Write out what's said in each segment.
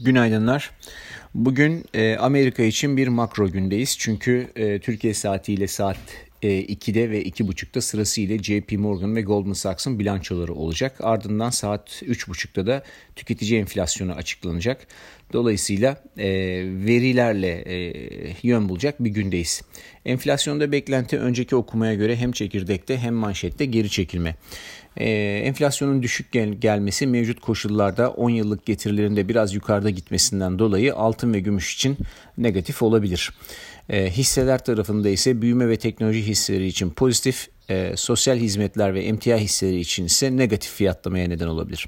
Günaydınlar. Bugün e, Amerika için bir makro gündeyiz. Çünkü e, Türkiye saatiyle saat e, 2'de ve 2.30'da sırasıyla JP Morgan ve Goldman Sachs'ın bilançoları olacak. Ardından saat 3.30'da da tüketici enflasyonu açıklanacak. Dolayısıyla e, verilerle e, yön bulacak bir gündeyiz. Enflasyonda beklenti önceki okumaya göre hem çekirdekte hem manşette geri çekilme. E, enflasyonun düşük gel- gelmesi mevcut koşullarda 10 yıllık getirilerinde biraz yukarıda gitmesinden dolayı altın ve gümüş için negatif olabilir. E, hisseler tarafında ise büyüme ve teknoloji hisseleri için pozitif, e, sosyal hizmetler ve emtia hisseleri için ise negatif fiyatlamaya neden olabilir.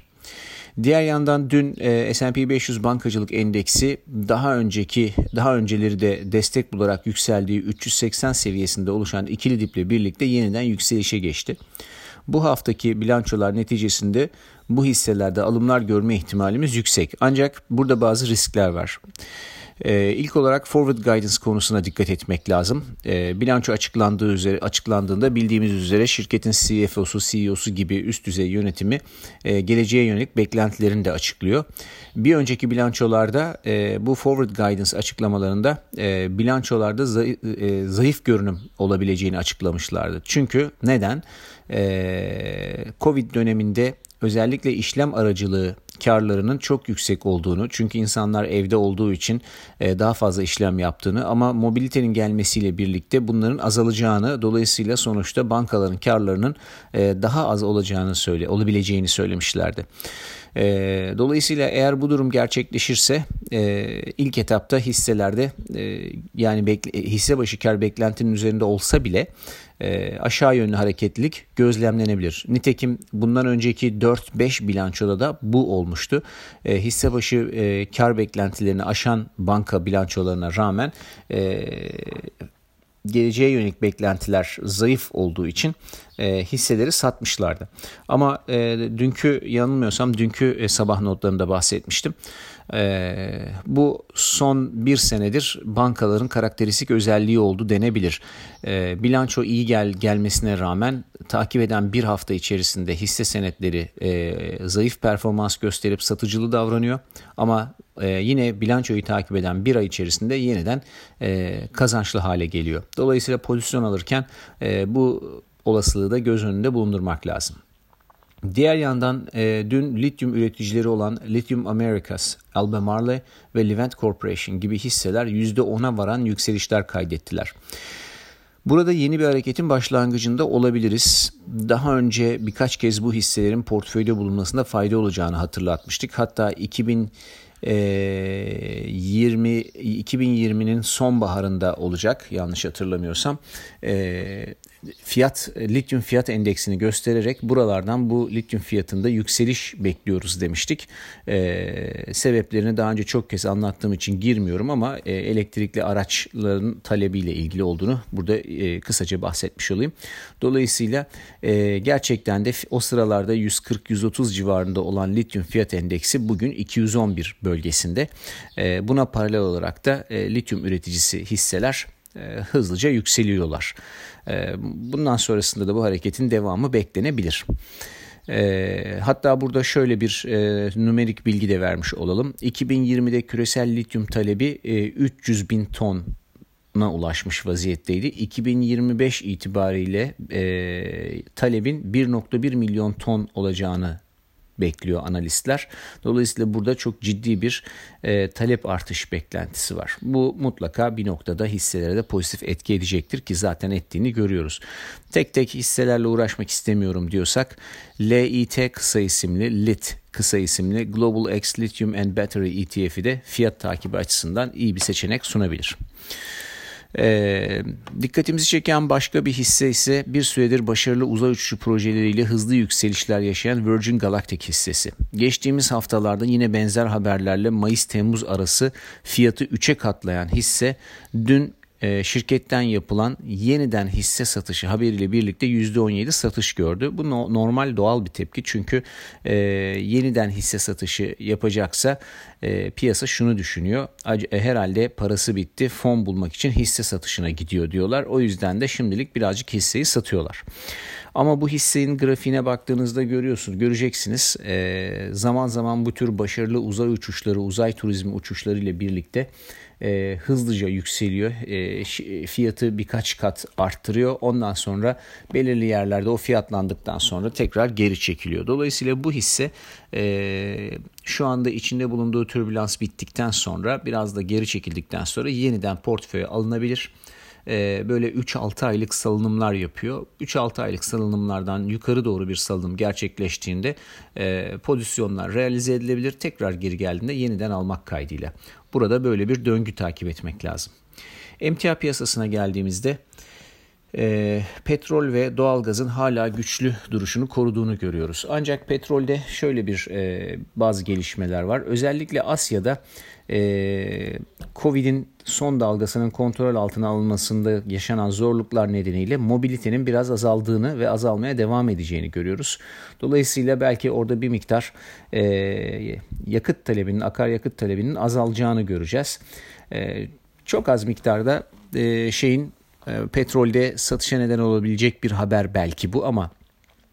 Diğer yandan dün e, S&P 500 bankacılık endeksi daha önceki daha önceleri de destek bularak yükseldiği 380 seviyesinde oluşan ikili diple birlikte yeniden yükselişe geçti. Bu haftaki bilançolar neticesinde bu hisselerde alımlar görme ihtimalimiz yüksek. Ancak burada bazı riskler var. Ee, ilk olarak forward guidance konusuna dikkat etmek lazım. Ee, bilanço açıklandığı üzere açıklandığında bildiğimiz üzere şirketin CFO'su, CEO'su gibi üst düzey yönetimi e, geleceğe yönelik beklentilerini de açıklıyor. Bir önceki bilançolarda e, bu forward guidance açıklamalarında e, bilançolarda zayıf, e, zayıf görünüm olabileceğini açıklamışlardı. Çünkü neden? E, Covid döneminde özellikle işlem aracılığı karlarının çok yüksek olduğunu çünkü insanlar evde olduğu için e, daha fazla işlem yaptığını ama mobilitenin gelmesiyle birlikte bunların azalacağını dolayısıyla sonuçta bankaların karlarının e, daha az olacağını söyle olabileceğini söylemişlerdi. E, dolayısıyla eğer bu durum gerçekleşirse ilk etapta hisselerde yani hisse başı kar beklentinin üzerinde olsa bile e, aşağı yönlü hareketlilik gözlemlenebilir. Nitekim bundan önceki 4-5 bilançoda da bu olmuştu. E, hisse başı e, kar beklentilerini aşan banka bilançolarına rağmen e, geleceğe yönelik beklentiler zayıf olduğu için e, hisseleri satmışlardı. Ama e, dünkü yanılmıyorsam dünkü e, sabah notlarında bahsetmiştim. E, bu son bir senedir bankaların karakteristik özelliği oldu denebilir. E, bilanço iyi gel gelmesine rağmen takip eden bir hafta içerisinde hisse senetleri e, zayıf performans gösterip satıcılı davranıyor. Ama e, yine bilançoyu takip eden bir ay içerisinde yeniden e, kazançlı hale geliyor. Dolayısıyla pozisyon alırken bu olasılığı da göz önünde bulundurmak lazım. Diğer yandan e, dün lityum üreticileri olan Lithium Americas, Albemarle ve Livent Corporation gibi hisseler %10'a varan yükselişler kaydettiler. Burada yeni bir hareketin başlangıcında olabiliriz. Daha önce birkaç kez bu hisselerin portföyde bulunmasında fayda olacağını hatırlatmıştık. Hatta 2000 20 2020'nin sonbaharında olacak yanlış hatırlamıyorsam e, fiyat lityum fiyat endeksini göstererek buralardan bu lityum fiyatında yükseliş bekliyoruz demiştik. E, sebeplerini daha önce çok kez anlattığım için girmiyorum ama e, elektrikli araçların talebiyle ilgili olduğunu burada e, kısaca bahsetmiş olayım. Dolayısıyla e, gerçekten de o sıralarda 140-130 civarında olan lityum fiyat endeksi bugün 211 bölgesinde. E, buna paralel olarak da e, lityum üreticisi hisseler e, hızlıca yükseliyorlar. E, bundan sonrasında da bu hareketin devamı beklenebilir. E, hatta burada şöyle bir e, numerik bilgi de vermiş olalım. 2020'de küresel lityum talebi e, 300 bin ton ulaşmış vaziyetteydi. 2025 itibariyle e, talebin 1.1 milyon ton olacağını bekliyor analistler. Dolayısıyla burada çok ciddi bir e, talep artış beklentisi var. Bu mutlaka bir noktada hisselere de pozitif etki edecektir ki zaten ettiğini görüyoruz. Tek tek hisselerle uğraşmak istemiyorum diyorsak LIT kısa isimli LIT kısa isimli Global X Lithium and Battery ETF'i de fiyat takibi açısından iyi bir seçenek sunabilir. E, dikkatimizi çeken başka bir hisse ise bir süredir başarılı uzay uçuşu projeleriyle hızlı yükselişler yaşayan Virgin Galactic hissesi. Geçtiğimiz haftalarda yine benzer haberlerle Mayıs-Temmuz arası fiyatı 3'e katlayan hisse dün e, şirketten yapılan yeniden hisse satışı haberiyle birlikte %17 satış gördü. Bu no, normal doğal bir tepki çünkü e, yeniden hisse satışı yapacaksa e, piyasa şunu düşünüyor. E, herhalde parası bitti fon bulmak için hisse satışına gidiyor diyorlar. O yüzden de şimdilik birazcık hisseyi satıyorlar. Ama bu hissenin grafiğine baktığınızda görüyorsunuz, göreceksiniz. E, zaman zaman bu tür başarılı uzay uçuşları, uzay turizmi uçuşları ile birlikte e, hızlıca yükseliyor. E, fiyatı birkaç kat arttırıyor. Ondan sonra belirli yerlerde o fiyatlandıktan sonra tekrar geri çekiliyor. Dolayısıyla bu hisse e, şu anda içinde bulunduğu türbülans bittikten sonra biraz da geri çekildikten sonra yeniden portföye alınabilir böyle 3-6 aylık salınımlar yapıyor. 3-6 aylık salınımlardan yukarı doğru bir salınım gerçekleştiğinde pozisyonlar realize edilebilir. Tekrar geri geldiğinde yeniden almak kaydıyla. Burada böyle bir döngü takip etmek lazım. Emtia piyasasına geldiğimizde e, petrol ve doğalgazın hala güçlü duruşunu koruduğunu görüyoruz. Ancak petrolde şöyle bir e, bazı gelişmeler var. Özellikle Asya'da e, Covid'in son dalgasının kontrol altına alınmasında yaşanan zorluklar nedeniyle mobilitenin biraz azaldığını ve azalmaya devam edeceğini görüyoruz. Dolayısıyla belki orada bir miktar e, yakıt talebinin, akaryakıt talebinin azalacağını göreceğiz. E, çok az miktarda e, şeyin e, petrolde satışa neden olabilecek bir haber belki bu ama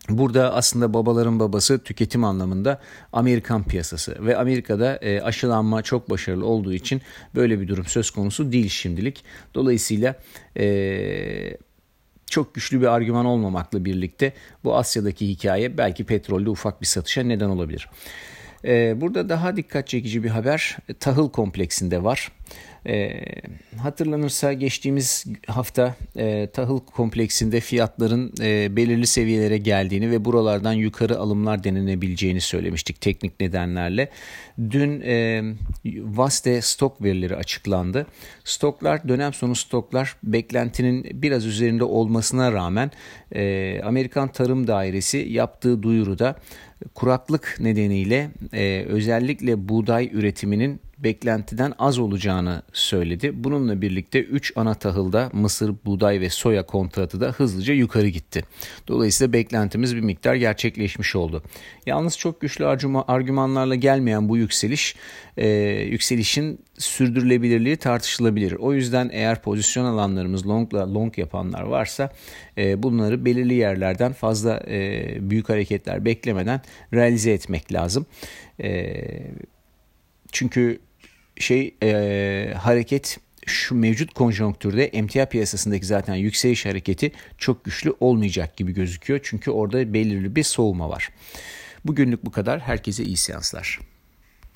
Burada aslında babaların babası tüketim anlamında Amerikan piyasası ve Amerika'da e, aşılanma çok başarılı olduğu için böyle bir durum söz konusu değil şimdilik. Dolayısıyla e, çok güçlü bir argüman olmamakla birlikte bu Asya'daki hikaye belki petrolde ufak bir satışa neden olabilir. E, burada daha dikkat çekici bir haber tahıl kompleksinde var. E, hatırlanırsa geçtiğimiz hafta e, tahıl kompleksinde fiyatların e, belirli seviyelere geldiğini ve buralardan yukarı alımlar denenebileceğini söylemiştik teknik nedenlerle. Dün e, Vaste stok verileri açıklandı. Stoklar dönem sonu stoklar beklentinin biraz üzerinde olmasına rağmen e, Amerikan Tarım Dairesi yaptığı duyuruda kuraklık nedeniyle e, özellikle buğday üretiminin beklentiden az olacağını söyledi. Bununla birlikte 3 ana tahılda mısır, buğday ve soya kontratı da hızlıca yukarı gitti. Dolayısıyla beklentimiz bir miktar gerçekleşmiş oldu. Yalnız çok güçlü argümanlarla gelmeyen bu yükseliş, e, yükselişin sürdürülebilirliği tartışılabilir. O yüzden eğer pozisyon alanlarımız long, long yapanlar varsa e, bunları belirli yerlerden fazla e, büyük hareketler beklemeden realize etmek lazım. E, çünkü şey e, hareket şu mevcut konjonktürde emtia piyasasındaki zaten yükseliş hareketi çok güçlü olmayacak gibi gözüküyor. Çünkü orada belirli bir soğuma var. Bugünlük bu kadar. Herkese iyi seanslar.